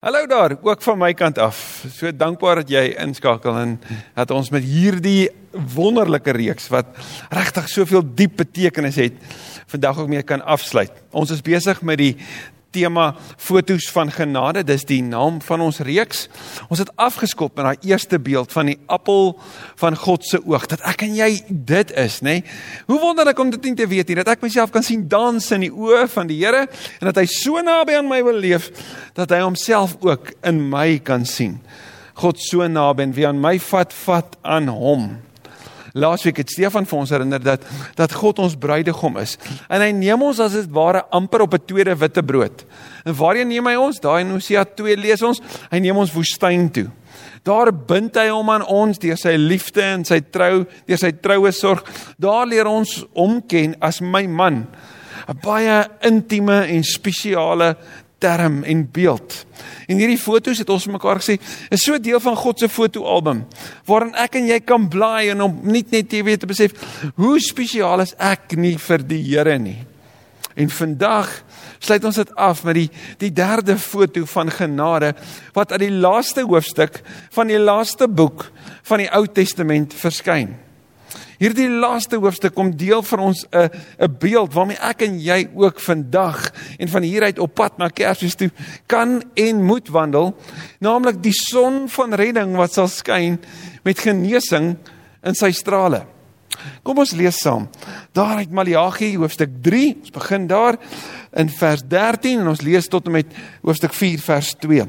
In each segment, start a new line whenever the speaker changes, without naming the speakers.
Hallo daar, ook van my kant af. So dankbaar dat jy inskakel en dat ons met hierdie wonderlike reeks wat regtig soveel diep betekenis het, vandag ook mee kan afsluit. Ons is besig met die tema fotos van genade, dis die naam van ons reeks. Ons het afgeskop met daai eerste beeld van die appel van God se oog dat ek en jy dit is, nê? Nee? Hoe wonderlik om dit nie te weet nie dat ek myself kan sien dans in die oë van die Here en dat hy so naby aan my wil leef dat hy homself ook in my kan sien. God so naby en wie aan my vat, vat aan hom. Laasweek het Stefan vir ons herinner dat dat God ons bruidegom is. En hy neem ons as dit ware amper op 'n tweede witte brood. En waarheen neem hy ons? Daai in Hosea 2 lees ons, hy neem ons woestyn toe. Daar bind hy hom aan ons deur sy liefde en sy trou, deur sy troue sorg. Daar leer ons hom ken as my man. 'n Baie intieme en spesiale term en beeld. En hierdie foto's het ons mekaar gesê, is so deel van God se fotoalbum waarin ek en jy kan blaai en om net net te weet te besef hoe spesiaal is ek nie vir die Here nie. En vandag sluit ons dit af met die die derde foto van genade wat uit die laaste hoofstuk van die laaste boek van die Ou Testament verskyn. Hierdie laaste hoofstuk kom deel vir ons 'n 'n beeld waarmee ek en jy ook vandag en van hieruit op pad na Kersfees toe kan en moet wandel, naamlik die son van redding wat sal skyn met genesing in sy strale. Kom ons lees saam. Daar uit Maleagi hoofstuk 3, ons begin daar in vers 13 en ons lees tot en met hoofstuk 4 vers 2.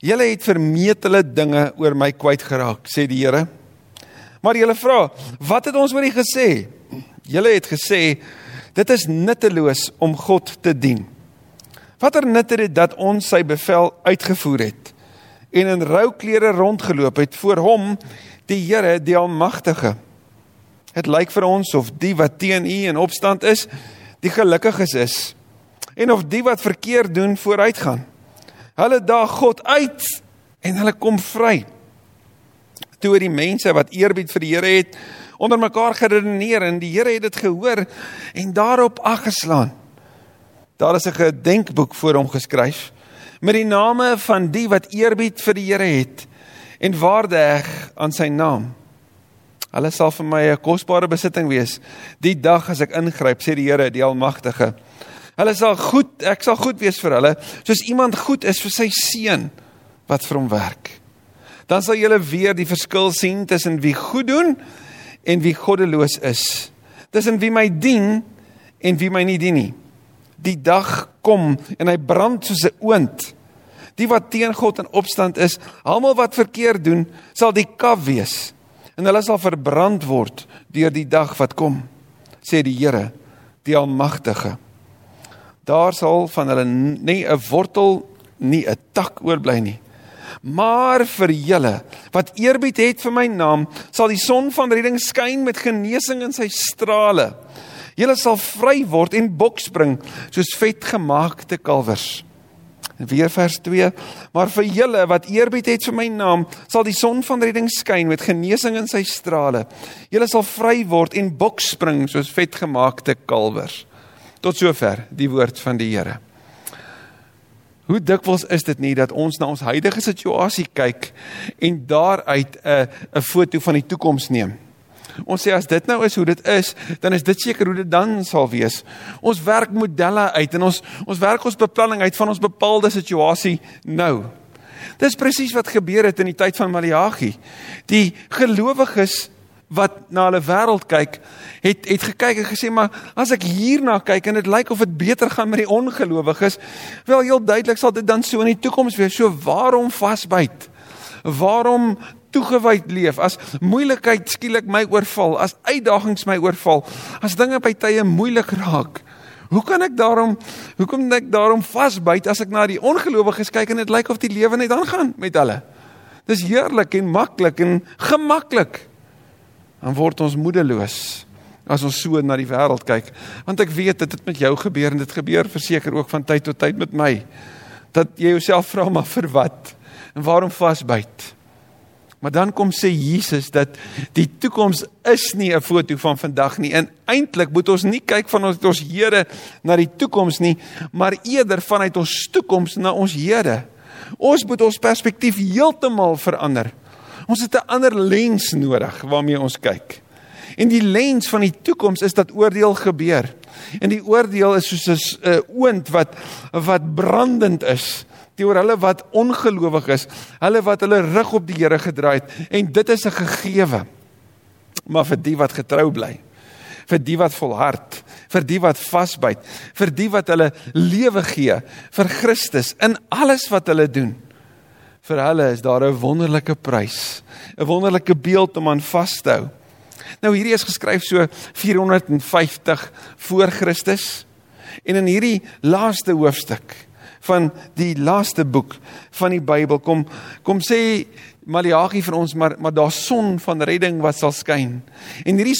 Julle het vermetele dinge oor my kwyt geraak, sê die Here. Maar julle vra, wat het ons oor u gesê? Julle het gesê dit is nutteloos om God te dien. Watter nut het dit dat ons sy bevel uitgevoer het en in rou klere rondgeloop het voor hom, die Here, die Almagtige? Dit lyk vir ons of die wat teen u in opstand is, die gelukkiges is en of die wat verkeerd doen vooruitgaan. Hulle daag God uit en hulle kom vry toe die mense wat eerbied vir die Here het onder mekaar geredeneer en die Here het dit gehoor en daarop aggeslaan. Daar is 'n gedenkboek voor hom geskryf met die name van die wat eerbied vir die Here het en waardig aan sy naam. Hulle sal vir my 'n kosbare besitting wees die dag as ek ingryp, sê die Here, die Almagtige. Hulle sal goed, ek sal goed wees vir hulle, soos iemand goed is vir sy seun wat vir hom werk dan sal julle weer die verskil sien tussen wie goed doen en wie goddeloos is. Tussen wie my dien en wie my nie dien nie. Die dag kom en hy brand soos 'n oond. Die wat teen God in opstand is, almal wat verkeerd doen, sal die kaf wees en hulle sal verbrand word deur die dag wat kom, sê die Here, die Almagtige. Daar sal van hulle nie 'n wortel nie 'n tak oorbly nie. Maar vir julle wat eerbied het vir my naam, sal die son van redding skyn met genesing in sy strale. Julle sal vry word en bokspring soos vetgemaakte kalwers. En weer vers 2: Maar vir julle wat eerbied het vir my naam, sal die son van redding skyn met genesing in sy strale. Julle sal vry word en bokspring soos vetgemaakte kalwers. Tot sover die woord van die Here. Hoe dikwels is dit nie dat ons na ons huidige situasie kyk en daaruit 'n 'n foto van die toekoms neem. Ons sê as dit nou is hoe dit is, dan is dit seker hoe dit dan sal wees. Ons werk modelle uit en ons ons werk ons beplanning uit van ons bepaalde situasie nou. Dis presies wat gebeur het in die tyd van Maleagi. Die gelowiges wat na hulle wêreld kyk, het het gekyk en gesê maar as ek hierna kyk en dit lyk of dit beter gaan met die ongelowiges, wel heel duidelik sal dit dan so in die toekoms wees. So waarom vasbyt? Waarom toegewyd leef as moeilikheid skielik my oorval, as uitdagings my oorval, as dinge by tye moeilik raak? Hoe kan ek daarom hoekom ek daarom vasbyt as ek na die ongelowiges kyk en dit lyk of die lewe net aangaan met hulle? Dis heerlik en maklik en gemaklik dan word ons moedeloos as ons so na die wêreld kyk want ek weet dit het met jou gebeur en dit gebeur verseker ook van tyd tot tyd met my dat jy jouself vra maar vir wat en waarom vasbyt Maar dan kom sê Jesus dat die toekoms is nie 'n foto van vandag nie. En eintlik moet ons nie kyk van ons ons Here na die toekoms nie, maar eerder vanuit ons toekoms na ons Here. Ons moet ons perspektief heeltemal verander. Ons het 'n ander lens nodig waarmee ons kyk. En die lens van die toekoms is dat oordeel gebeur. En die oordeel is soos 'n oond wat wat brandend is teenoor hulle wat ongelowig is, hulle wat hulle rug op die Here gedraai het en dit is 'n gegewe. Maar vir die wat getrou bly, vir die wat volhard, vir die wat vasbyt, vir die wat hulle lewe gee vir Christus in alles wat hulle doen. Vir hulle is daar 'n wonderlike prys, 'n wonderlike beeld om aan vas te hou. Nou hierdie is geskryf so 450 voor Christus. En in hierdie laaste hoofstuk van die laaste boek van die Bybel kom kom sê Maleagi vir ons maar maar daar's son van redding wat sal skyn. En hierdie